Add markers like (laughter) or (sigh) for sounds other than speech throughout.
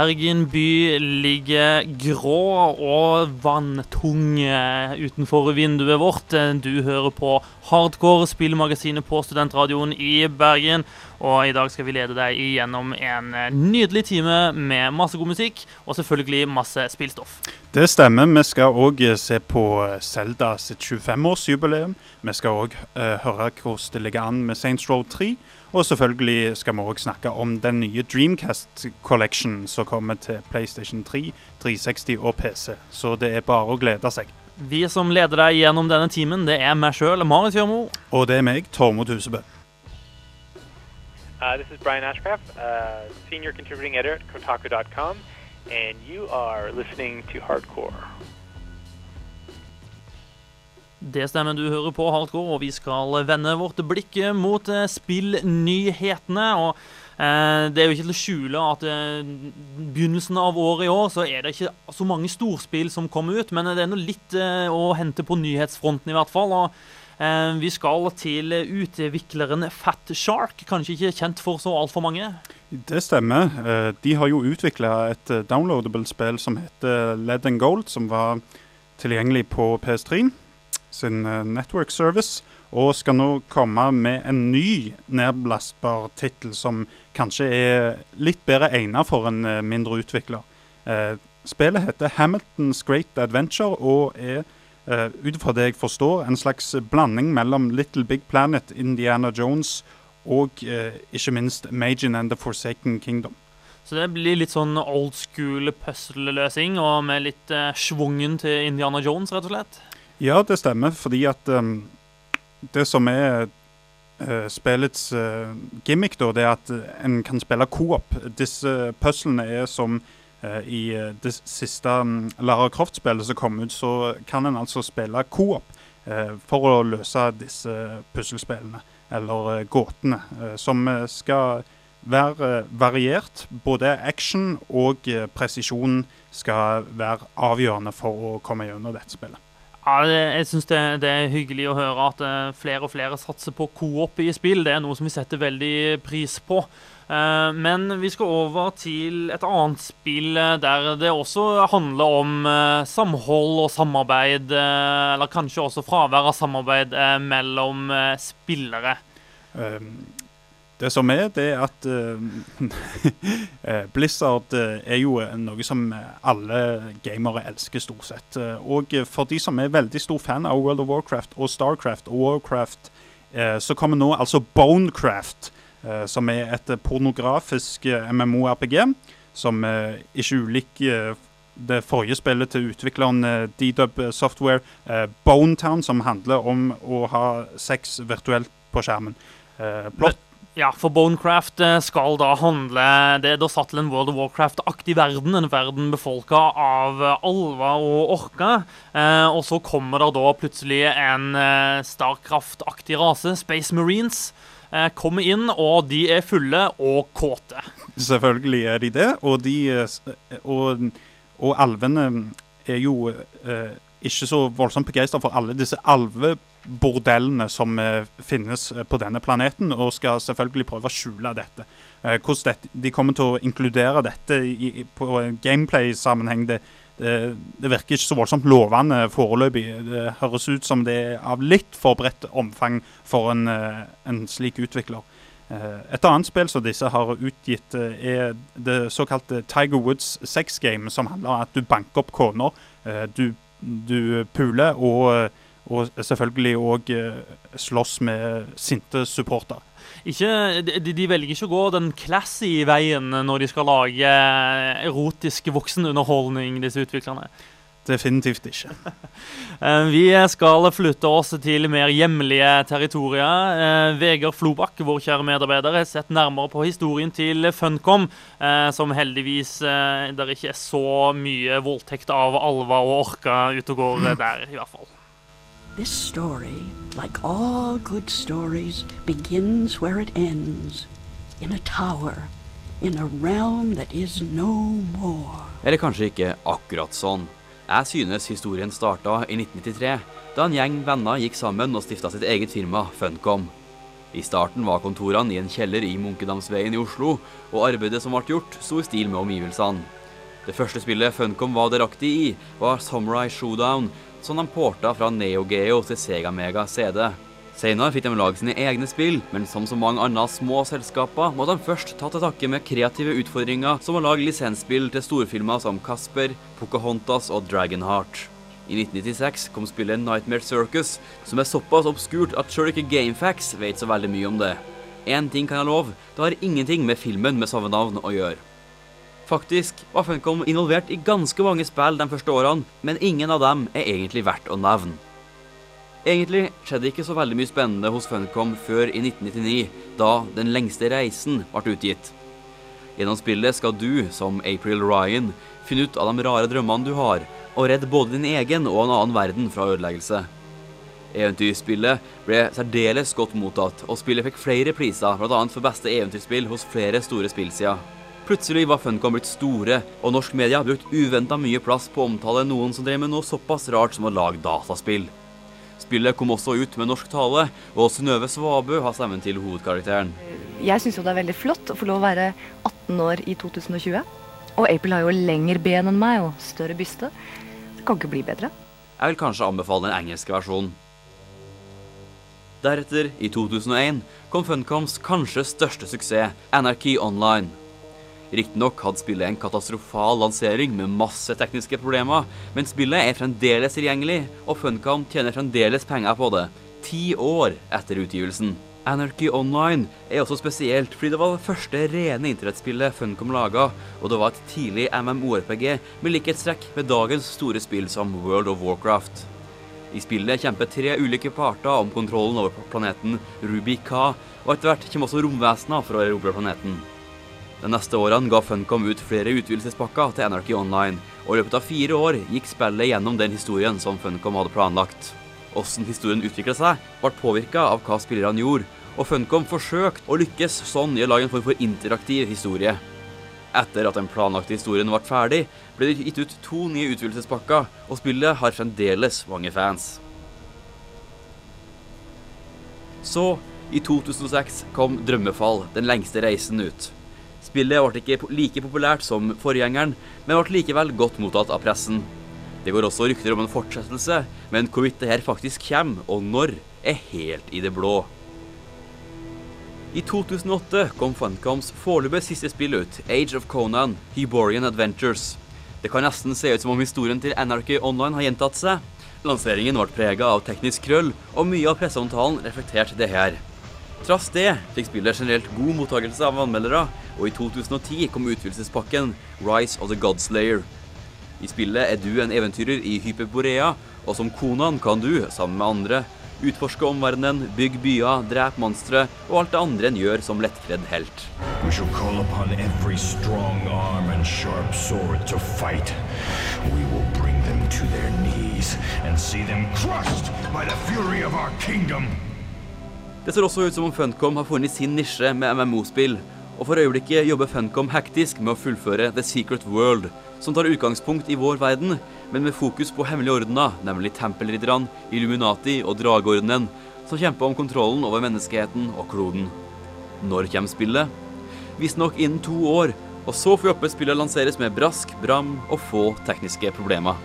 Bergen by ligger grå og vanntung eh, utenfor vinduet vårt. Du hører på Hardcore, spillmagasinet på Studentradioen i Bergen. Og i dag skal vi lede deg igjennom en eh, nydelig time med masse god musikk, og selvfølgelig masse spillstoff. Det stemmer. Vi skal òg se på Selda sitt 25-årsjubileum. Vi skal òg uh, høre hvordan det ligger an med Saints Row 3. Og selvfølgelig skal vi òg snakke om den nye Dreamcast Collection som kommer til PlayStation 3, 360 og PC. Så det er bare å glede seg. Vi som leder deg gjennom denne timen, det er meg sjøl, Marit Hjørmo. Og det er meg, Tormod Husebø. Uh, this is Brian Ashcraft, uh, senior contributing editor at Kotaku.com, and you are listening to Hardcore. Det stemmer, du hører på Hardcore, og vi skal vende vårt blikk mot eh, spillnyhetene. og eh, Det er jo ikke til å skjule at eh, begynnelsen av året i år så er det ikke så mange storspill som kommer ut, men det er nå litt å hente på nyhetsfronten i hvert fall. og Vi skal til utvikleren Fat Shark, kanskje ikke kjent for så altfor mange? Det stemmer. Eh, de har jo utvikla et downloadable spill som heter Lead and Gold, som var tilgjengelig på PS3 sin eh, network service, og skal nå komme med en ny nedblastbar tittel som kanskje er litt bedre egnet for en eh, mindre utvikler. Eh, spillet heter Hamilton's Great Adventure og er, ut fra det jeg forstår, en slags blanding mellom Little Big Planet, Indiana Jones og ikke minst Magin and the Forsaken Kingdom. Så det blir litt sånn old school puzzle-løsing, og med litt uh, schwungen til Indiana Jones, rett og slett? Ja, det stemmer. Fordi at um, det som er uh, spillets uh, gimmick, da, det er at en kan spille co-op. Disse puzzlene er som uh, i det siste um, Lara Croft-spillet som kom ut, så kan en altså spille co-op for å løse disse puslespillene, eller gåtene, som skal være variert. Både action og presisjon skal være avgjørende for å komme gjennom dette spillet. Ja, jeg syns det, det, er hyggelig å høre at flere og flere satser på coop i spill. Det er noe som vi setter veldig pris på. Uh, men vi skal over til et annet spill uh, der det også handler om samhold og samarbeid, eller kanskje også fravær av samarbeid mellom spillere. Um, det som er, det er at (laughs) Blizzard er jo noe som alle gamere elsker, stort sett. Og for de som er veldig stor fan av World of Warcraft og Starcraft og Warcraft, så kommer nå altså Bonecraft, som er et pornografisk MMO-RPG, som ikke ulik det forrige spillet til utvikleren DDub Software, Bonetown, som handler om å ha sex virtuelt på skjermen. Plott ja, for Bonecraft eh, skal da handle Det er da satt til en World of Warcraft-aktig verden. En verden befolka av eh, alver og orker. Eh, og så kommer det da plutselig en eh, Starcraft-aktig rase, Space Marines. Eh, kommer inn, og de er fulle og kåte. Selvfølgelig er de det. Og, de, eh, og, og alvene er jo ikke så voldsomt begeistra for alle disse alvebordellene som eh, finnes eh, på denne planeten, og skal selvfølgelig prøve å skjule dette. Eh, hvordan dette, de kommer til å inkludere dette i, på gameplay-sammenheng, det, det, det, virker ikke så voldsomt lovende foreløpig. Det høres ut som det er av litt for bredt omfang for en, en slik utvikler. Et annet spill som disse har utgitt, er det såkalte Tiger Woods sex game, som handler om at du banker opp koner, du, du puler og og selvfølgelig òg eh, slåss med sinte supportere. Ikke, de, de, velger ikke å gå den classy veien når de skal lage erotisk voksenunderholdning, disse utviklerne. definitivt ikke. (laughs) Eh, Vi skal flytte oss til mer hjemlige territorier. Eh, Vegard Flobakk, vår kjære medarbeider, har sett nærmere på historien til Funcom, eh, som heldigvis der ikke er så mye voldtekt av alver og orker ute og går der, i hvert fall. This story, like all good stories, begins where it ends in a tower, in a realm that is no more. Eller kanskje ikke akkurat sånn. Jeg synes historien starta i 1993, da en gjeng venner gikk sammen og stifta sitt eget firma, Funcom. I starten var kontorene i en kjeller i Munkedamsveien i Oslo, og arbeidet som ble gjort, sto i stil med omgivelsene. Det første spillet Funcom var delaktig i, var Samurai Showdown, som de porta fra Neo Geo til Sega Mega CD. Senere fikk de lage sine egne spill, men som så mange andre små selskaper måtte de først ta til takke med kreative utfordringer som å lage lisensspill til storfilmer som Casper, Pocahontas og Dragonheart. I 1996 kom spillet Nightmare Circus, som er såpass obskurt at sjøl ikke Gamefax vet så veldig mye om det. Én ting kan jeg love, det har ingenting med filmen med samme navn å gjøre. Faktisk var Funcom involvert i ganske mange spill de første årene, men ingen av dem er egentlig verdt å nevne. Egentlig skjedde ikke så veldig mye spennende hos Funcom før i 1999, da Den lengste reisen ble utgitt. Gjennom spillet skal du, som April Ryan, finne ut av de rare drømmene du har, og redde både din egen og en annen verden fra ødeleggelse. Eventyrspillet ble særdeles godt mottatt, og spillet fikk flere priser, bl.a. for beste eventyrspill hos flere store spillsider. Plutselig var Funcom blitt store, og norsk media har brukt uventa mye plass på å omtale noen som drev med noe såpass rart som å lage dataspill. Spillet kom også ut med norsk tale, og Synnøve Svabø har stemmen til hovedkarakteren. Jeg syns jo det er veldig flott å få lov å være 18 år i 2020. Og April har jo lengre ben enn meg og større byste. Det kan ikke bli bedre. Jeg vil kanskje anbefale den engelske versjonen. Deretter, i 2001, kom Funcoms kanskje største suksess, Anarchy Online. Riktignok hadde spillet en katastrofal lansering med masse tekniske problemer, men spillet er fremdeles tilgjengelig, og Funcom tjener fremdeles penger på det, ti år etter utgivelsen. Anarchy Online er også spesielt fordi det var det første rene internettspillet Funcom laga, og det var et tidlig MMORPG med likhetstrekk med dagens store spill som World of Warcraft. I spillet kjemper tre ulike parter om kontrollen over planeten Ruby Ka, og etter hvert kommer også romvesener for å erobre planeten. De neste årene ga Funcom ut flere utvidelsespakker til Anarchy Online, og i løpet av fire år gikk spillet gjennom den historien som Funcom hadde planlagt. Hvordan historien utvikla seg, ble påvirka av hva spillerne gjorde, og Funcom forsøkte å lykkes sånn i å lage en form for interaktiv historie. Etter at den planlagte historien ble ferdig, ble det gitt ut to nye utvidelsespakker, og spillet har fremdeles mange fans. Så, i 2006 kom Drømmefall, den lengste reisen ut. Spillet ble ikke like populært som forgjengeren, men ble likevel godt mottatt av pressen. Det går også rykter om en fortsettelse, men hvorvidt det her faktisk kommer, og når, er helt i det blå. I 2008 kom Funcoms foreløpig siste spill ut, Age of Conan, Hyborian Adventures. Det kan nesten se ut som om historien til Anarchy Online har gjentatt seg. Lanseringen ble prega av teknisk krøll, og mye av presseomtalen reflekterte det her. Trass det fikk spillet generelt god mottakelse av anmeldere, og i 2010 kom utvidelsespakken Rise of the Godslayer. I spillet er du en eventyrer i Hyperborea, og som Konan kan du, sammen med andre, utforske omverdenen, bygge byer, drepe monstre og alt det andre en gjør som lettkledd helt. We shall call upon every strong arm and sharp sword to fight. We will bring them to their knees and see them crushed by the fury of our kingdom. Det ser også ut som om Funcom har funnet sin nisje med MMO-spill, og for øyeblikket jobber Funcom hektisk med å fullføre The Secret World, som tar utgangspunkt i vår verden, men med fokus på hemmelige ordener, nemlig tempelridderne, Illuminati og Drageordenen, som kjemper om kontrollen over menneskeheten og kloden. Når kommer spillet? Visstnok innen to år, og så får vi håpe spillet lanseres med brask, bram og få tekniske problemer.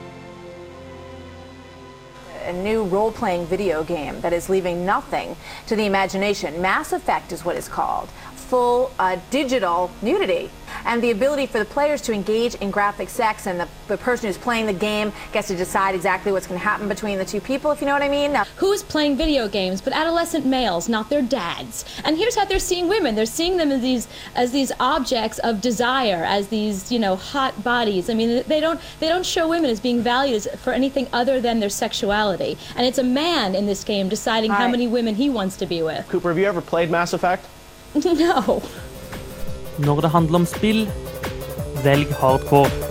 A new role playing video game that is leaving nothing to the imagination. Mass Effect is what it's called. Full uh, digital nudity. and the ability for the players to engage in graphic sex, and the, the person who's playing the game gets to decide exactly what's going to happen between the two people, if you know what I mean. Now, Who's playing video games but adolescent males, not their dads? And here's how they're seeing women. They're seeing them as these as these objects of desire, as these, you know, hot bodies. I mean, they don't they don't show women as being valued as, for anything other than their sexuality. And it's a man in this game deciding how many women he wants to be with. Cooper, have you ever played Mass Effect? (laughs) no. Når det handler om spill, velg hardcore.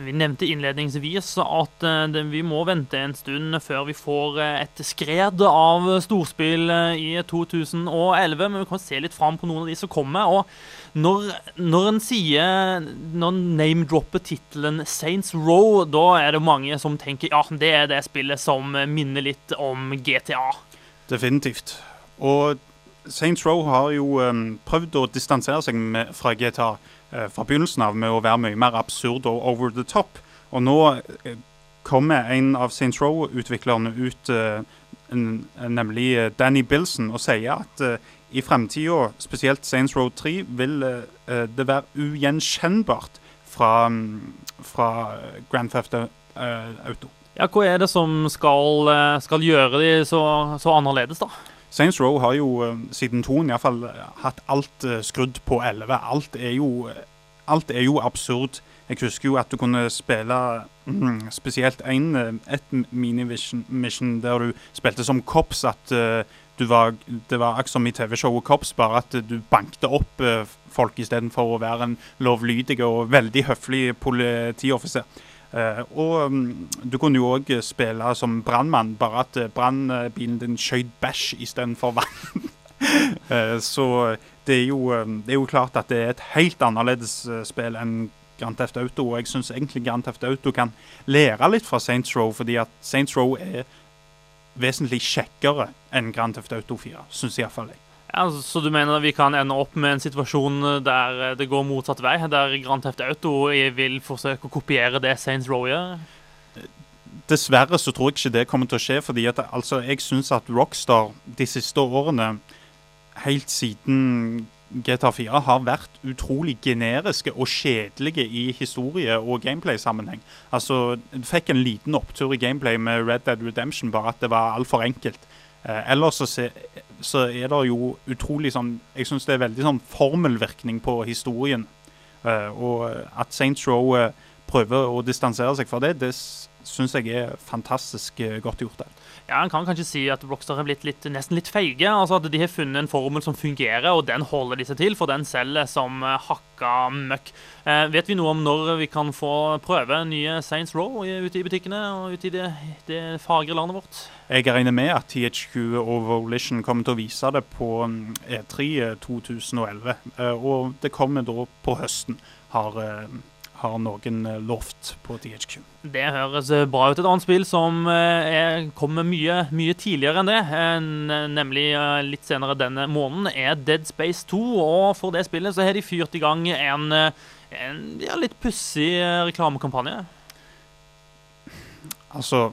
Vi nevnte innledningsvis at eh, vi må vente en stund før vi får eh, et skred av storspill eh, i 2011, men vi kan se litt fram på noen av de som kommer. og Når, når en sier Når en name-dropper tittelen Saints Row, da er det mange som tenker ja, det er det spillet som minner litt om GTA. Definitivt. Og Saints Row har jo um, prøvd å distansere seg med, fra GTA uh, fra begynnelsen av med å være mye mer absurd og over the top. Og nå uh, kommer en av Saints Row-utviklerne ut, uh, nemlig eh, Danny Bilson, og sier at eh, i fremtida, spesielt Saints Row 3, vil eh, eh, det være ugjenkjennbart fra, um, fra Grand Theft eh, Auto. Ja, Hva er det som skal, eh, skal gjøre de så, så annerledes, da? Saints Row har jo eh, siden toen iallfall hatt alt eh, skrudd på 11. Alt er jo eh, Alt er jo absurd. Jeg husker jo at du kunne spille mm, spesielt en, eh, et mini-mission der du spilte som Cops. At uh, du var, det var akkurat som i TV-showet Cops, bare at eh, du bankte opp uh, folk istedenfor å være en lovlydig og veldig høflig politioffiser. Eh, og mm, du kunne jo òg spille som brannmann, bare at eh, brannbilen din skjøt bæsj istedenfor vann. (laughs) Eh, så det er, jo, eh, det er jo klart at det er et helt annerledes spill enn Grand Theft Auto. Og jeg syns egentlig Grand Theft Auto kan lære litt fra Saints Row, fordi at Saints Row er vesentlig kjekkere enn Grand Theft Auto 4, syns iallfall jeg. Ja, så du mener vi kan ende opp med en situasjon der eh, det går motsatt vei? Der Grand Theft Auto vil forsøke å kopiere det Saints Row gjør? Dessverre så tror jeg ikke det kommer til å skje, fordi at altså, jeg syns at Rockstar de siste årene, helt siden GTA 4, har vært utrolig generiske og kjedelige i historie- og gameplay-sammenheng. Altså, Du fikk en liten opptur i gameplay med Red Dead Redemption, bare at det var altfor enkelt. Eh, ellers så, så er det jo utrolig sånn Jeg syns det er veldig sånn formelvirkning på historien. Uh, og at Saints Row uh, prøver å distansere seg fra det, det syns jeg er fantastisk eh, godt gjort. det. Ja, En kan kanskje si at Rockstar har blitt litt, nesten litt feige. altså At de har funnet en formel som fungerer, og den holder de seg til, for den selger som eh, hakka møkk. Eh, vet vi noe om når vi kan få prøve nye Saints Row ute i butikkene og ute i det, det fagre landet vårt? Jeg regner med at THQ og Volition kommer til å vise det på mm, E3 2011. eh, Og det kommer da på høsten, har, har noen eh, lovt på THQ. Det høres eh, bra ut. Et annet spill som eh, er, kommer mye, mye tidligere enn det, nemlig litt senere denne måneden, er Dead Space 2. Og for det spillet så har de fyrt i gang en, en ja, litt pussig reklamekampanje. Altså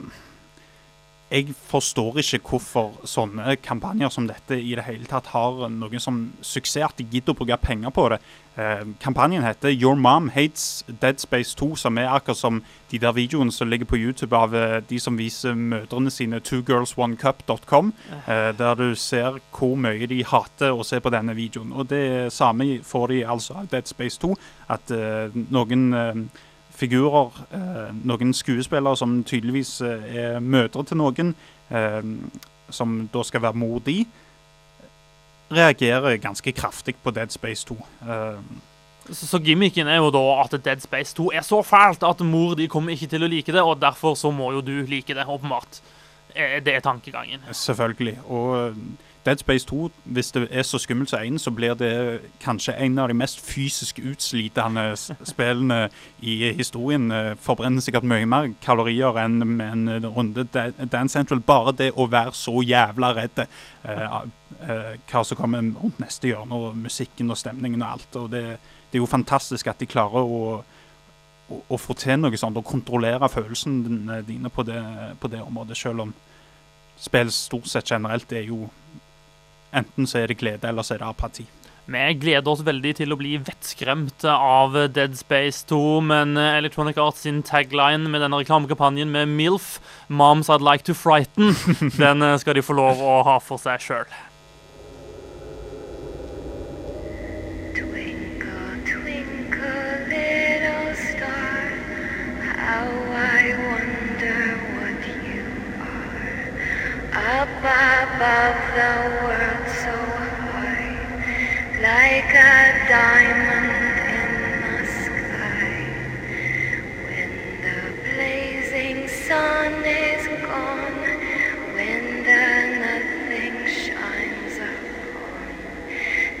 Jeg forstår ikke hvorfor sånne kampanjer som dette i det hele tatt har noen som suksess, at de gidder å bruke penger på det. Eh, kampanjen heter Your Mom Hates Dead Space 2, som er akkurat som de der videoene som ligger på YouTube av eh, de som viser mødrene sine twogirlsonecup.com, eh, der du ser hvor mye de hater å se på denne videoen. Og det samme får de altså av Dead Space 2, at eh, noen eh, figurer, eh, noen skuespillere som tydeligvis eh, er mødre til noen, eh, som da skal være mor di, reagerer ganske kraftig på Dead Space 2. Eh, Så, så gimmicken er jo da at Dead Space 2 er så fælt at mor di kommer ikke til å like det, og derfor så må jo du like det, åpenbart. Det er tankegangen. selvfølgelig. Og Dead Space 2, hvis det er så skummelt som én, så blir det kanskje en av de mest fysisk utslitende spillene i historien. Eh, Forbrenner sikkert mye mer kalorier enn en runde Da- Dance Central. Bare det å være så jævla redd eh, eh, hva som kommer rundt neste hjørne, og musikken og stemningen og alt. Og det, det er jo fantastisk at de klarer å å, å få til noe sånt og kontrollere følelsene dine på det, på det området, selv om spill stort sett generelt er jo Enten så er det glede, eller så er det apati. Vi gleder oss veldig til å bli vettskremt av Dead Space 2, men Electronic Arts sin tagline med denne reklamekampanjen med MILF, 'Moms I'd Like to Frighten', (laughs) den skal de få lov å ha for seg sjøl. Twinkle, twinkle, little star, how I wonder what you are. Up above the world like a diamond in the sky. When the blazing sun is gone, when the nothing shines upon,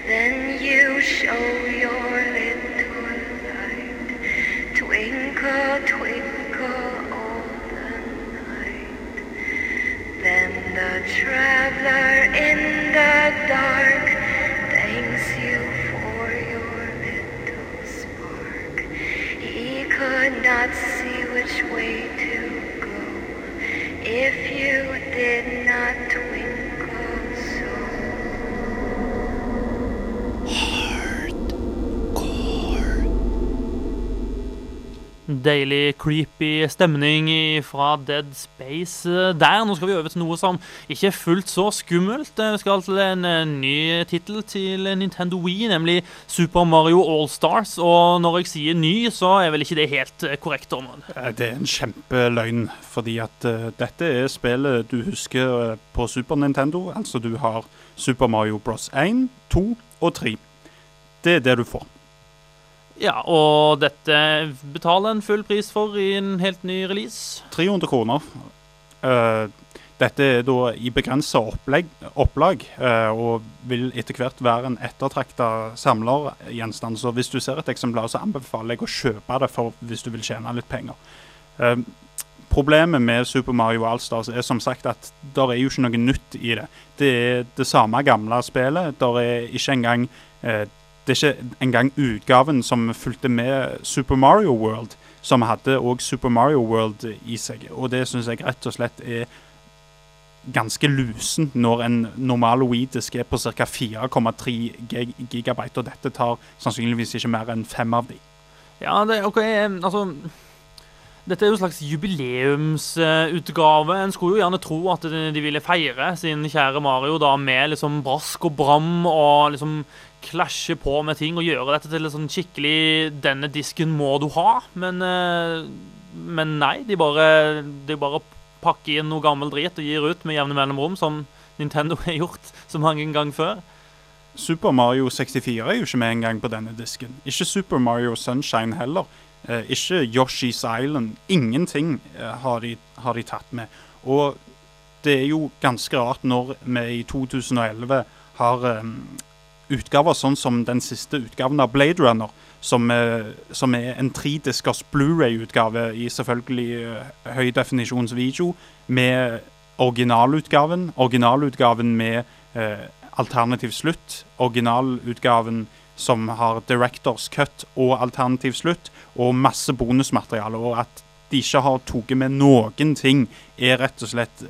then you show your little light. Twinkle, twinkle all the night. Then the traveler in the dark not see which way to go. If you did not Deilig, creepy stemning fra Dead Space eh, der. Nå skal vi over til noe som ikke er fullt så skummelt. Eh, Vi skal til en eh, ny tittel til Nintendo Wii, nemlig Super Mario All-Stars. Og når jeg sier ny, så er vel ikke det helt korrekt, Ormond? Eh, Det er en kjempeløgn, fordi at dette er spillet du husker på Super Nintendo. Altså du har Super Mario Bros. 1, 2 og 3. Det er det du får. Ja, og dette betaler en full pris for i en helt ny release. 300 kroner. Eh, dette er da i begrensa opplag, eh, og vil etter hvert være en ettertrakta samlergjenstand. Så hvis du ser et eksemplar, så anbefaler jeg å kjøpe det for hvis du vil tjene litt penger. Eh, problemet med Super Mario Allstars er som sagt at det er jo ikke noe nytt i det. Det er det samme gamle spillet. Der er ikke engang det er ikke engang utgaven som fulgte med Super Mario World, som hadde òg Super Mario World i seg. Og det syns jeg rett og slett er ganske lusen når en normal Wii-disk er på ca. 4,3 gigabyte, og dette tar sannsynligvis ikke mer enn fem av de. Ja, det, ok, altså Dette er jo en slags jubileumsutgave. En skulle jo gjerne tro at de ville feire sin kjære Mario da med liksom brask og bram og liksom klasje på med ting og gjøre dette til en sånn skikkelig 'denne disken må du ha'. Men, eh, men nei, de bare, de bare pakker inn noe gammel drit og gir ut med jevne mellomrom, som Nintendo (laughs) har gjort så mange ganger før. Super Mario 64 er jo ikke med engang på denne disken. Ikke Super Mario Sunshine heller. Eh, ikke Yoshi's Island. Ingenting eh, har, de, har de tatt med. Og det er jo ganske rart når vi i 2011 har utgaver sånn som den siste utgaven av Blade Runner, som, er som er en tridiskers Blu-ray-utgave i selvfølgelig eh, høydefinisjonsvideo, med originalutgaven, originalutgaven med eh, alternativ slutt, originalutgaven som har directors cut og alternativ slutt, og masse bonusmateriale. Og at de ikke har tatt med noen ting, er rett og slett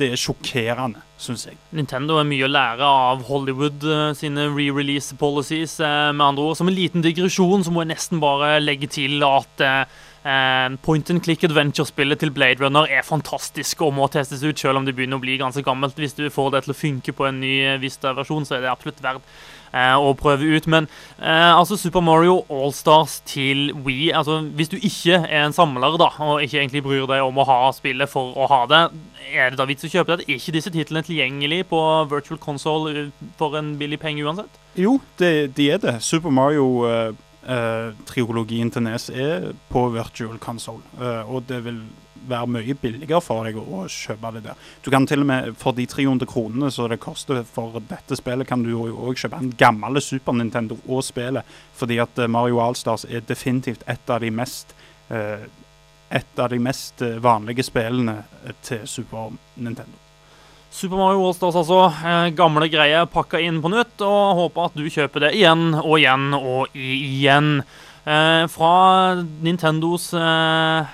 Det er sjokkerende, syns jeg. Nintendo er mye å lære av Hollywood eh, sine re-release policies. eh, med andre ord. Som en liten digresjon så må jeg nesten bare legge til at eh, point and click adventure-spillet til Blade Runner er fantastisk og må testes ut, selv om det begynner å bli ganske gammelt. Hvis du får det til å funke på en ny Vista-versjon, så er det absolutt verdt å prøve ut. Men eh, altså Super Mario Allstars til Wii altså Hvis du ikke er en samler da, og ikke egentlig bryr deg om å ha spillet for å ha det, er det da vits å kjøpe det? Er ikke disse titlene tilgjengelig på Virtual Console eh, for en billig penge uansett? Jo, det, de er det. Super Mario-triologien til Nes er på virtual console, uh, og det vil være mye billigere for deg å, kjøpe det der. Du kan til og med, for de 300 kronene som det koster for dette spillet, kan du jo òg kjøpe en gammel Super Nintendo og spillet, fordi at eh, Mario Allstars er definitivt et av de mest eh, et av de mest eh, vanlige spillene eh, til Super Nintendo. Super Mario All-Stars, altså. Gamle greier pakka inn på nytt, og håper at du kjøper det igjen og igjen og igjen. Eh, fra Nintendos eh,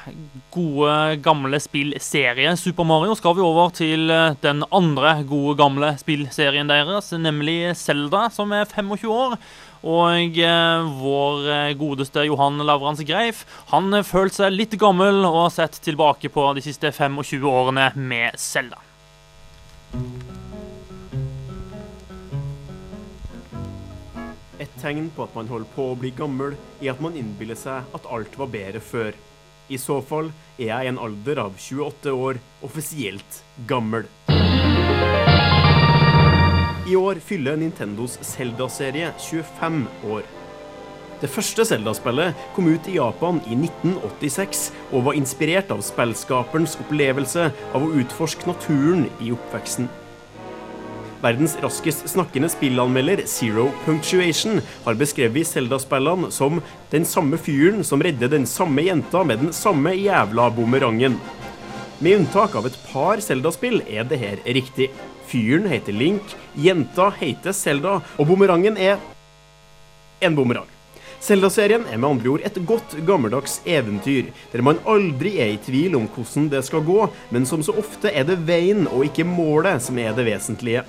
gode, gamle spillserie Super Mario skal vi over til eh, den andre gode, gamle spillserien deres, nemlig Zelda, som er 25 år. Og eh, vår eh, godeste Johan Lavrans Greif han følt følte seg litt gammel og har sett tilbake på de siste 25 årene med Zelda. Tegn på at man holder på å bli gammel, er at man innbiller seg at alt var bedre før. I så fall er jeg i en alder av 28 år offisielt gammel. I år fyller Nintendos Zelda-serie 25 år. Det første Zelda-spillet kom ut i Japan i 1986 og var inspirert av spillskaperens opplevelse av å utforske naturen i oppveksten. Verdens raskest snakkende spillanmelder Zero Punctuation har beskrevet Zelda-spillene som den samme fyren som redder den samme jenta med den samme jævla bumerangen. Med unntak av et par Zelda-spill er det her riktig. Fyren heter Link, jenta heter Zelda, og bumerangen er en bumerang. Zelda-serien er med andre ord et godt, gammeldags eventyr, der man aldri er i tvil om hvordan det skal gå, men som så ofte er det veien og ikke målet som er det vesentlige.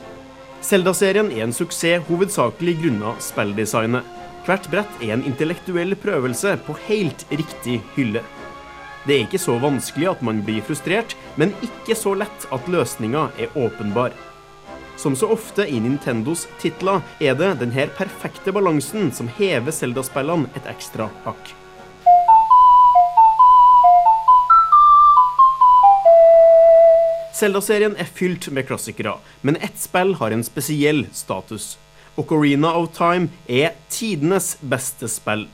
Zelda-serien er en suksess hovedsakelig grunnet spilldesignet. Hvert brett er en intellektuell prøvelse på helt riktig hylle. Det er ikke så vanskelig at man blir frustrert, men ikke så lett at løsninga er åpenbar. Som så ofte i Nintendos titler er det denne perfekte balansen som hever Zelda-spillene et ekstra hakk. Zelda-serien er fylt med klassikere, men ett spill har en spesiell status. Ocarina of Time er tidenes beste spill.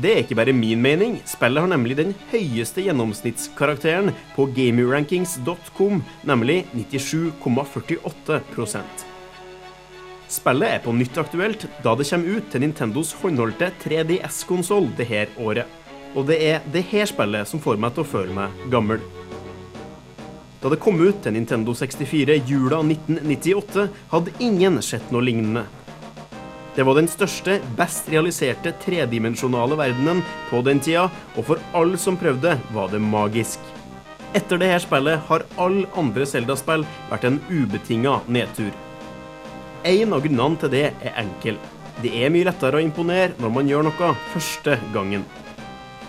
Det er ikke bare min mening. Spillet har nemlig den høyeste gjennomsnittskarakteren på gamerrankings.com, nemlig 97,48% Spillet er på nytt aktuelt da det kommer ut til Nintendos håndholdte 3DS-konsoll det her året. Og det er det her spillet som får meg til å føle meg gammel. Da det kom ut til Nintendo 64 jula 1998, hadde ingen sett noe lignende. Det var den største, best realiserte tredimensjonale verdenen på den tida, og for alle som prøvde, var det magisk. Etter dette spillet har alle andre Zelda-spill vært en ubetinga nedtur. En av grunnene til det er enkel. Det er mye lettere å imponere når man gjør noe første gangen.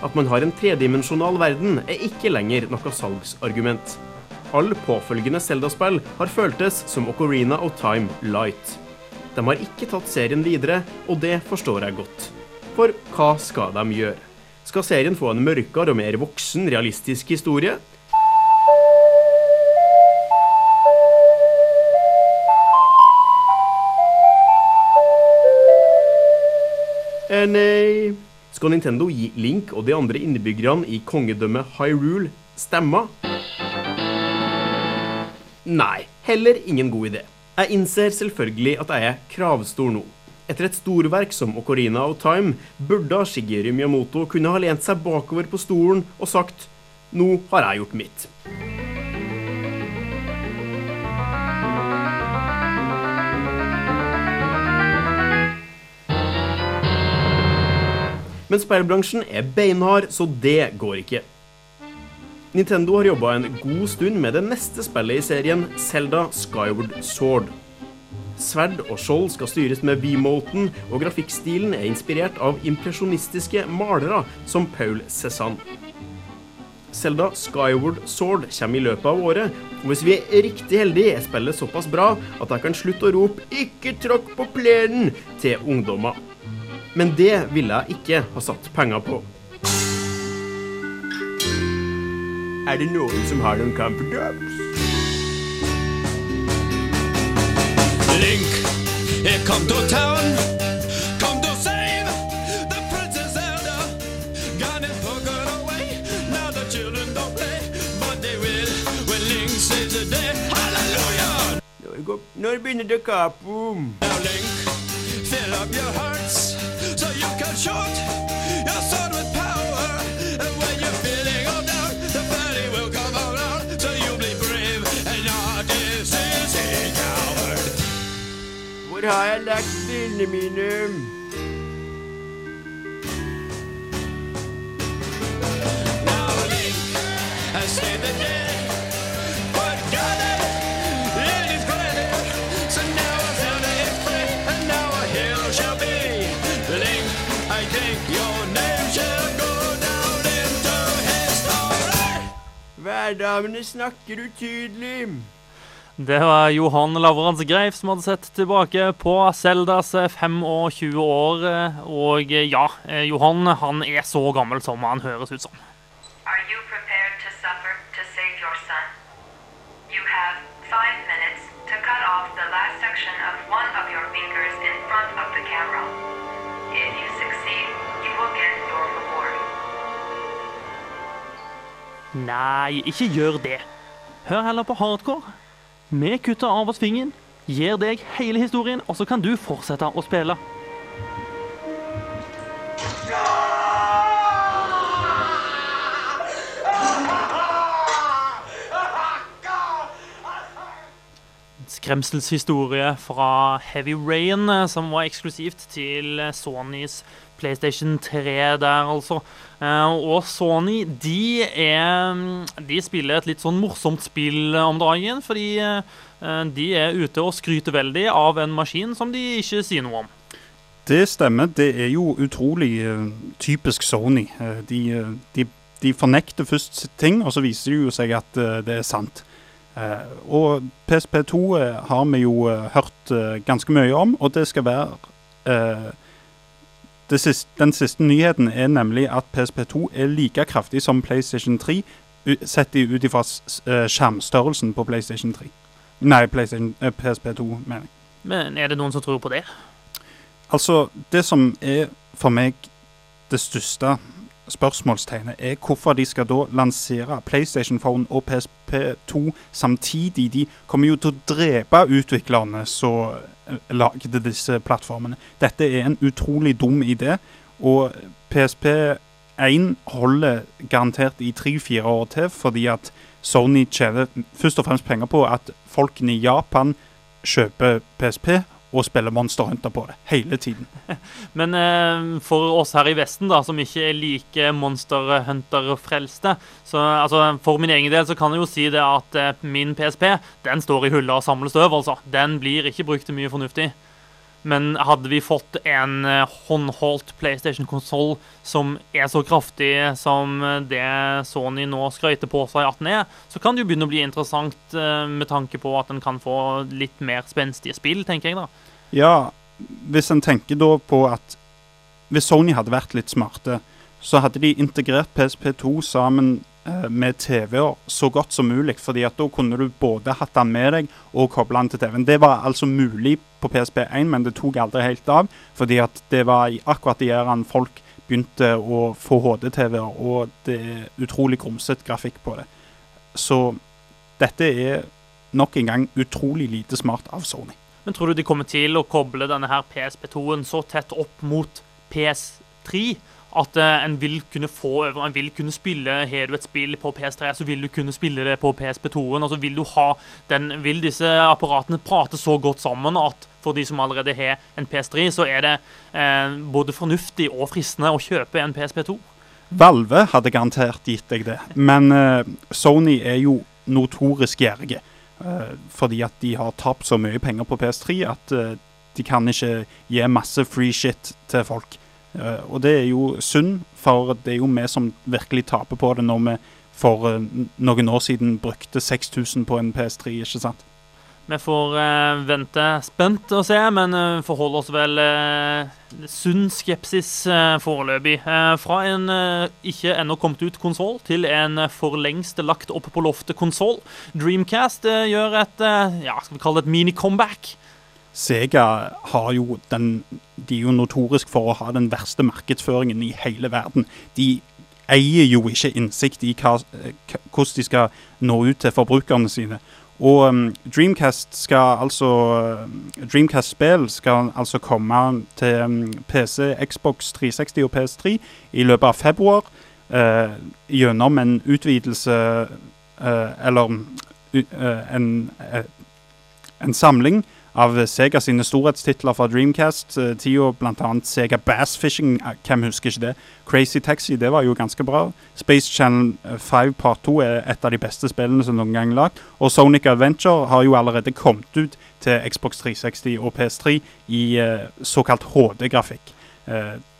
At man har en tredimensjonal verden, er ikke lenger noe salgsargument. Alle påfølgende Zelda-spill har føltes som Ocarina of Time Light. De har ikke tatt serien videre, og det forstår jeg godt. For hva skal de gjøre? Skal serien få en mørkere og mer voksen, realistisk historie? Eh, nei Skal Nintendo gi Link og de andre innbyggerne i kongedømmet Hyrule stemmer? Nei, heller ingen god idé. Jeg innser selvfølgelig at jeg er kravstor nå. Etter et storverk som Ocarina of Time burde Shigeru Miyamoto kunne ha lent seg bakover på stolen og sagt Nå har jeg gjort mitt. Men speilbransjen er beinhard, så det går ikke. Nintendo har jobba en god stund med det neste spillet i serien, Zelda Skyward Sword. Sverd og skjold skal styres med V-moten, og grafikkstilen er inspirert av impresjonistiske malere som Paul Cézanne. Zelda Skyward Sword kommer i løpet av året, og hvis vi er riktig heldige, er spillet såpass bra at jeg kan slutte å rope 'ikke tråkk på plenen' til ungdommer. Men det ville jeg ikke ha satt penger på. Er det noen som har noen kampedubs? Link, here come to town. Come to save the Princess Zelda. It taken away. Now the children don't play, but they will when Link saves the day. Hallelujah! Når begynner det kapum? Now Link, fill up your hearts Hvor Hvor har jeg lagt brillene mine? I say the day, but Værdamene snakker utydelig. Det var Johan Lavrans Greif som hadde sett tilbake på Seldas 25 år. Og eh, ja, eh, Johan han er så gammel som han høres ut som. Are you prepared to suffer to save son? You have five minutes to cut off the last section of one of your fingers in front of the camera. Nei, ikke gjør det. Hør heller på hardcore. Vi kutter av oss fingeren, gir deg hele historien, og så kan du fortsette å spille. Skremselshistorie fra Heavy Rain, eh, som var eksklusivt til Sonys PlayStation 3 der, altså. Eh, Og Sony, de er De spiller et litt sånn morsomt spill om dagen, fordi eh, de er ute og skryter veldig av en maskin som de ikke sier noe om. Det stemmer. Det er jo utrolig eh, typisk Sony. De, de, de fornekter først ting, og så viser det jo seg at det er sant. Uh, og PSP2 eh, har vi jo uh, hørt ganske mye om, og det skal være siste, Den siste nyheten er nemlig at PSP2 er like kraftig som PlayStation 3, sett ut ifra eh, skjermstørrelsen på PlayStation 3. Nei, PlayStation, eh, PSP2, mener jeg. Men er det noen som tror på det? Altså, det som er for meg det største spørsmålstegnet, er hvorfor de skal da lansere PlayStation Phone og PSP2 samtidig. De kommer jo til å drepe utviklerne eh, lagde disse plattformene. Dette er en utrolig dum idé, og PSP1 holder garantert i tre-fire år til, fordi at Sony tjener først og fremst penger på at folkene i Japan kjøper PSP og spiller Monster Hunter på det hele tiden. (laughs) Men eh, for oss her i Vesten, da, som ikke er like Monster Hunter-frelste så altså, For min egen del så kan jeg jo si det at eh, min PSP den står i hylla og samler støv. altså. Den blir ikke brukt til mye fornuftig. Men hadde vi fått en eh, håndholdt PlayStation-konsoll som er så kraftig som eh, det Sony nå skrøyter på seg at den er, så kan det jo begynne å bli interessant eh, med tanke på at den kan få litt mer spenstige spill, tenker jeg da. Ja, hvis en tenker da på at hvis Sony hadde vært litt smarte, så hadde de integrert PSP2 sammen med TV-er så godt som mulig. fordi at da kunne du både hatt den med deg og koble den til TV-en. Det var altså mulig på PSP1, men det tok aldri helt av. Fordi at det var akkurat de æraen folk begynte å få HD-TV-er, og det er utrolig grumset grafikk på det. Så dette er nok en gang utrolig lite smart av Sony. Men tror du de kommer til å koble denne her PSP2-en så tett opp mot PS3 at eh, en vil kunne få over, en vil kunne spille Har du et spill på PS3, så vil du kunne spille det på PSP2-en. Altså vil Vil disse apparatene prate så godt sammen at for de som allerede har en PS3, så er det eh, både fornuftig og fristende å kjøpe en PSP2. Valve hadde garantert gitt deg det, men eh, Sony er jo notorisk gjerrige. eh, fordi at de har tapt så mye penger på PS3 at eh, de kan ikke gi masse free shit til folk. Eh, og det er jo synd, for det er jo vi som virkelig taper på det når vi for eh, noen år siden brukte 6000 på en PS3, ikke sant? Vi får eh, vente spent og se, men uh, forholder oss vel eh, sunn skepsis eh, foreløpig. Eh, fra en eh, ikke ennå kommet ut konsoll til en eh, for lengst lagt opp på loftet konsoll. Dreamcast eh, gjør et eh, ja, skal vi kalle det et mini-comeback. Sega har jo den De er jo notorisk for å ha den verste markedsføringen i hele verden. De eier jo ikke innsikt i eh, hvordan de skal nå ut til forbrukerne sine. Og um, Dreamcast skal altså uh, Dreamcast-spill skal altså komme til um, PC, Xbox 360 og PS3 i løpet av februar. Uh, gjennom en utvidelse uh, Eller uh, en, en samling av Sega sine storhetstitler fra Dreamcast-tida, bl.a. Sega Bass Fishing, eh, hvem husker ikke det? Crazy Taxi, det var jo ganske bra. Space Channel eh, 5 Part 2 er et av de beste spillene som noen gang er lagd. Og Sonic Adventure har jo allerede kommet ut til Xbox 360 og PS3 i eh, såkalt HD-grafikk.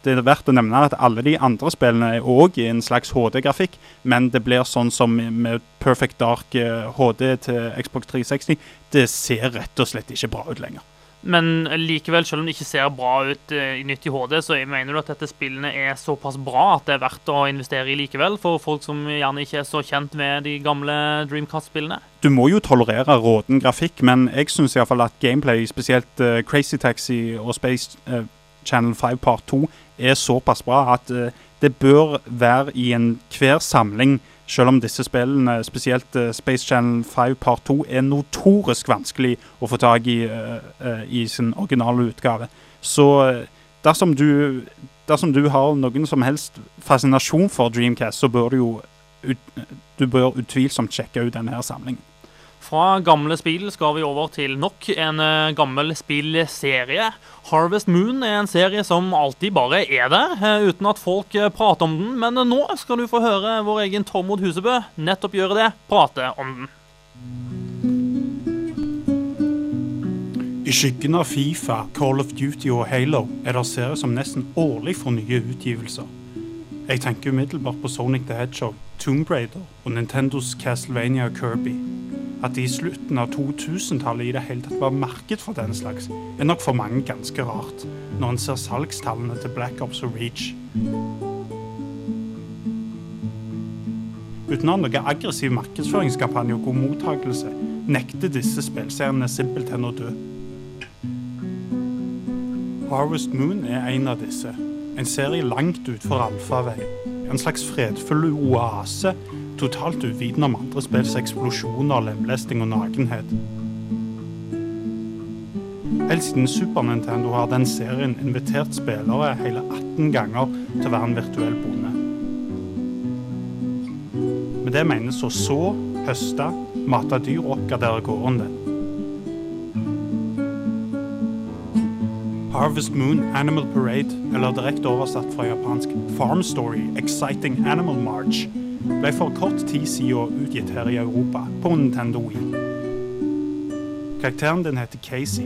Eh, det er verdt å nevne at alle de andre spillene er òg i en slags HD-grafikk, men det blir sånn som med Perfect Dark eh, HD til Xbox 360. Det ser rett og slett ikke bra ut lenger. Men likevel, selv om det ikke ser bra ut eh, i nytt i HD, så mener du at dette spillene er såpass bra at det er verdt å investere i likevel, for folk som gjerne ikke er så kjent med de gamle Dreamcast-spillene? Du må jo tolerere råden grafikk, men jeg syns iallfall at gameplay, spesielt eh, Crazy Taxi og Space eh, Channel 5 Part 2, er såpass bra at eh, det bør være i enhver samling, selv om disse spillene, spesielt eh, Space Channel 5 Part 2, er notorisk vanskelig å få tak i eh, i sin originale utgave. Så dersom du, dersom du har noen som helst fascinasjon for Dreamcast, så bør du jo du bør utvilsomt sjekke ut denne her samlingen. Fra gamle spill skal vi over til nok en eh, gammel spillserie. Harvest Moon er en serie som alltid bare er der, eh, uten at folk eh, prater om den. Men nå skal du få høre vår egen Tormod Husebø nettopp gjøre det, prate om den. I skyggen av Fifa, Call of Duty og Halo er det serier som nesten årlig får nye utgivelser. Jeg tenker umiddelbart på Sonic the Hedgehog, Tomb Raider og Nintendos Castlevania Kirby. At det i slutten av 2000-tallet i det hele tatt var marked for den slags, er nok for mange ganske rart, når en ser salgstallene til Black Ops og Reach. Uten å ha noe aggressiv markedsføringskampanje og god mottakelse, nekter disse spillseriene simpelthen å dø. Harvest Moon er en av disse. En serie langt utfor allfarvei. En slags fredfull oase, totalt uvitende om andre spills eksplosjoner, lemlesting og nakenhet. Helt siden Super Nintendo har den serien invitert spillere hele 18 ganger til å være en virtuell bonde. Med det menes å så, høste, mate dyr og oppgradere gården din. Harvest Moon Animal Parade, eller direkte oversatt fra japansk Farm Story Exciting Animal March, ble for kort tid siden utgitt her i Europa, på Nintendo Wii. Karakteren din heter Casey.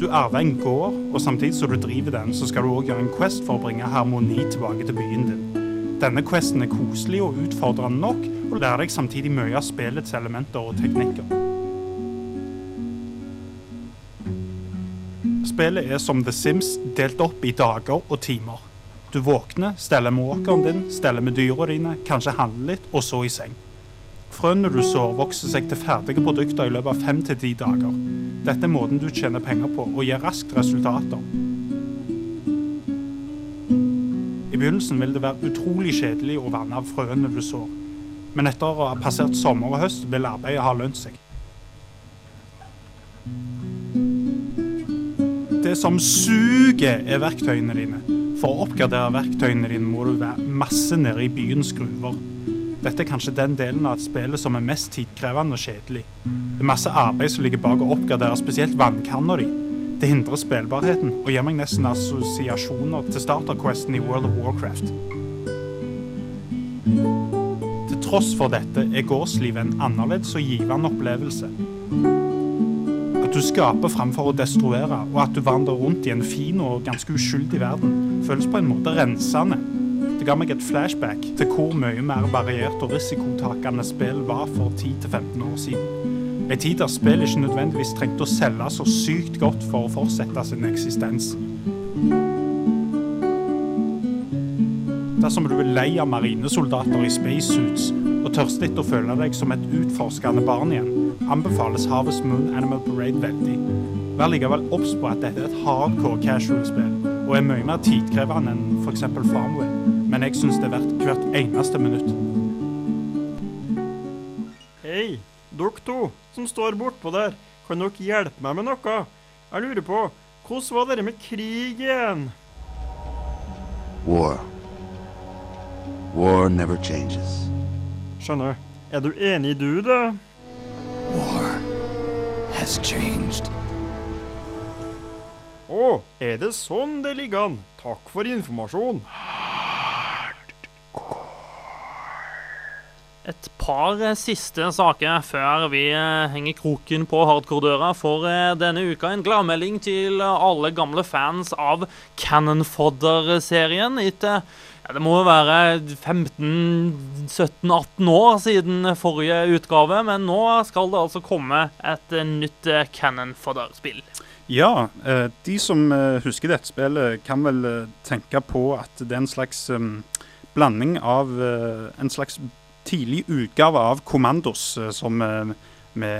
Du arver en gård, og samtidig som du driver den, så skal du òg gjøre en quest for å bringe harmoni tilbake til byen din. Denne questen er koselig og utfordrende nok, og lærer deg samtidig mye av spillets elementer og teknikker. Spillet er som The Sims delt opp i dager og timer. Du våkner, steller med åkeren din, steller med dyra dine, kanskje handler litt, og så i seng. Frøene du sår, vokser seg til ferdige produkter i løpet av fem til ti dager. Dette er måten du tjener penger på, og gir raskt resultater. I begynnelsen vil det være utrolig kjedelig å vanne av frøene du sår, men etter å ha passert sommer og høst vil arbeidet ha lønt seg. Det som suger, er verktøyene dine. For å oppgradere verktøyene dine må du være masse nede i byens gruver. Dette er kanskje den delen av spillet som er mest tidkrevende og kjedelig. Det er masse arbeid som ligger bak å oppgradere spesielt vannkanna di. Det hindrer spillbarheten og gir meg nesten assosiasjoner til starterquesten i World of Warcraft. Til tross for dette er gårdslivet en annerledes og givende opplevelse. At du skaper framfor å destruere, og at du vandrer rundt i en fin og ganske uskyldig verden, føles på en måte rensende. Det ga meg et flashback til hvor mye mer variert og risikotakende spill var for 10-15 år siden. En tid der spill ikke nødvendigvis trengte å selge så sykt godt for å fortsette sin eksistens. Dersom du er lei av marinesoldater i spacesuits og tørster etter å føle deg som et utforskende barn igjen, anbefales Harvest Moon Animal Parade veldig. Vær likevel obs på at dette er et hardcore casual-spill, og er mye mer tidkrevende enn f.eks. Farmway, men jeg syns det er verdt hvert eneste minutt. Hei, dere to som står bortpå der. Kan dere hjelpe meg med noe? Jeg lurer på, hvordan var dere med krigen? War. War never changes. Skjønner. Er du enig, du, da? War has changed Å, er det sånn det ligger an? Takk for informasjon. Et par eh, siste saker før vi eh, henger kroken på hardcore-døra for eh, denne uka. En gladmelding til eh, alle gamle fans av Cannon Fodder-serien. Etter ja, det må jo være 15-17-18 år siden forrige utgave, men nå skal det altså komme et eh, nytt eh, Cannon Fodder-spill. Ja, eh, de som eh, husker dette spillet, kan vel eh, tenke på at det er en slags blanding av en slags tidlig utgave av Commandos, eh, som vi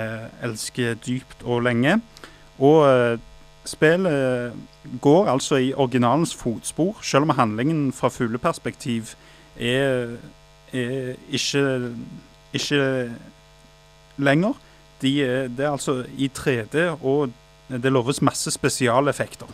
elsker dypt og lenge. Og spillet går altså i originalens fotspor, selv om handlingen fra fugleperspektiv er, er ikke, ikke lenger. De, det er altså i 3D, og det loves masse spesialeffekter.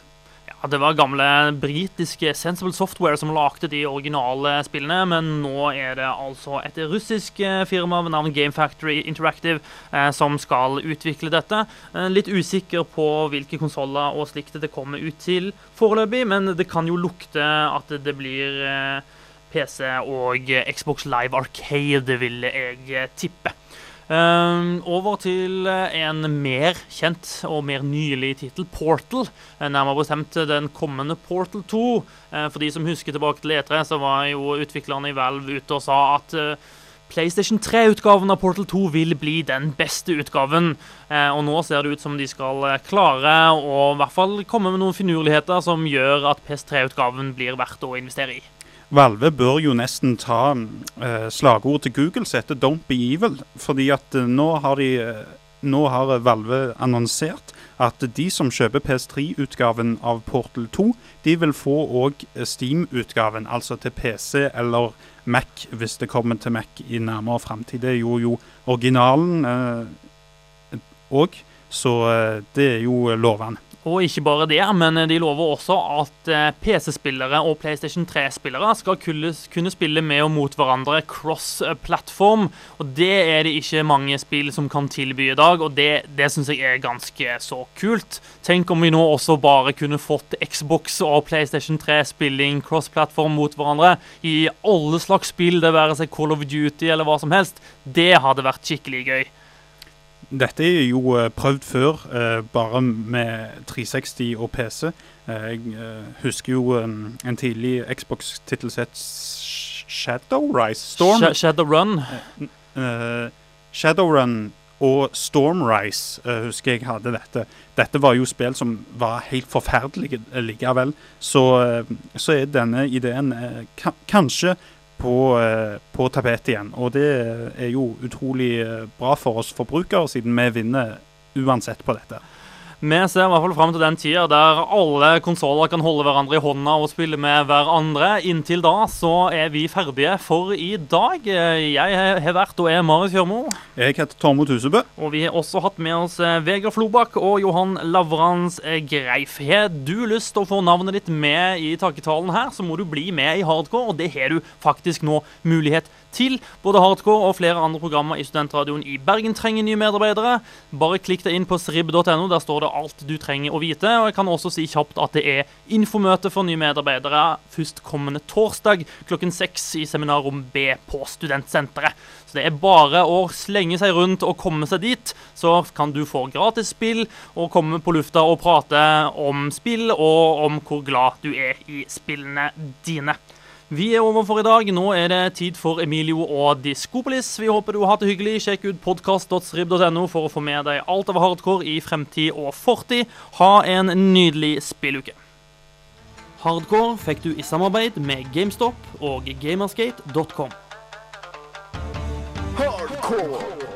Ja, Det var gamle britiske Sensible Software som lagde de originale spillene, men nå er det altså et russisk eh, firma ved navn Game Factory Interactive eh, som skal utvikle dette. Eh, litt usikker på hvilke konsoller og slikt det kommer ut til foreløpig, men det kan jo lukte at det blir eh, PC og Xbox Live Arcade, vil jeg tippe. Um, over til eh, en mer kjent og mer nylig tittel, Portal. Eh, Nærmere bestemt den kommende Portal 2. Uh, For de som husker tilbake til E3, så var jo utviklerne i Valve ute og sa at uh, PlayStation 3-utgaven av Portal 2 vil bli den beste utgaven. Eh, Og nå ser det ut som de skal eh, klare å i hvert fall komme med noen finurligheter som gjør at PS3-utgaven blir verdt å investere i. Valve bør jo nesten ta eh, slagord til Google som heter 'Don't be evil'. Fordi at eh, nå har de eh, Nå har Valve annonsert at de som kjøper PS3-utgaven av Portal 2, de vil få òg Steam-utgaven, altså til PC eller Mac, hvis det kommer til Mac i nærmere framtid. Det gjorde jo originalen òg, så eh, det er jo lovende. Og ikke bare det, men de lover også at eh, PC-spillere og PlayStation 3-spillere skal kunne spille med og mot hverandre cross-platform. Og det er det ikke mange spill som kan tilby i dag, og det, det syns jeg er ganske så kult. Tenk om vi nå også bare kunne fått Xbox og PlayStation 3-spilling cross-platform mot hverandre i alle slags spill, det være seg Call of Duty eller hva som helst. Det hadde vært skikkelig gøy. Dette er jo eh, prøvd før, eh, bare med 360 og PC. Eh, jeg husker jo en, tidlig Xbox-tittel som het Sh- Shadowrise Storm. Sh- Shadowrun. Shadowrun og Stormrise husker jeg hadde dette. Dette var jo spill som var helt forferdelige likevel. Så, så er denne ideen kanskje på, eh, på tapetet igjen. Og det er jo utrolig eh, bra for oss forbrukere, siden vi vinner uansett på dette. Vi ser i hvert fall fram til den tida der alle konsoller kan holde hverandre i hånda og spille med hverandre. Inntil da så er vi ferdige for i dag. Jeg har vært og er Marius Hjørmo. Jeg heter Tormod Husebø. Og vi har også hatt med oss eh, Vegard Flobakk og Johan Lavrans eh, Greif. Har du lyst til å få navnet ditt med i takketalen her, så må du bli med i Hardcore, og det har du faktisk nå mulighet til. Både Hardcore og flere andre programmer i Studentradioen i Bergen trenger nye medarbeidere. Bare klikk deg inn på srib.no, der står det alt du trenger å vite. Og jeg kan også si kjapt at det er infomøte for nye medarbeidere førstkommende torsdag klokken seks i seminarrom B på Studentsenteret. Så det er bare å slenge seg rundt og komme seg dit, så kan du få gratis spill og komme på lufta og prate om spill og om hvor glad du er i spillene dine. Vi er over for i dag. Nå er det tid for Emilio og Diskopolis. Vi håper du har hatt det hyggelig. Sjekk ut podkast.srib.no for å få med deg alt av hardcore i fremtid og fortid. Ha en nydelig spilluke. Hardcore fikk du i samarbeid med GameStop og gamersgate.com. Hardcore.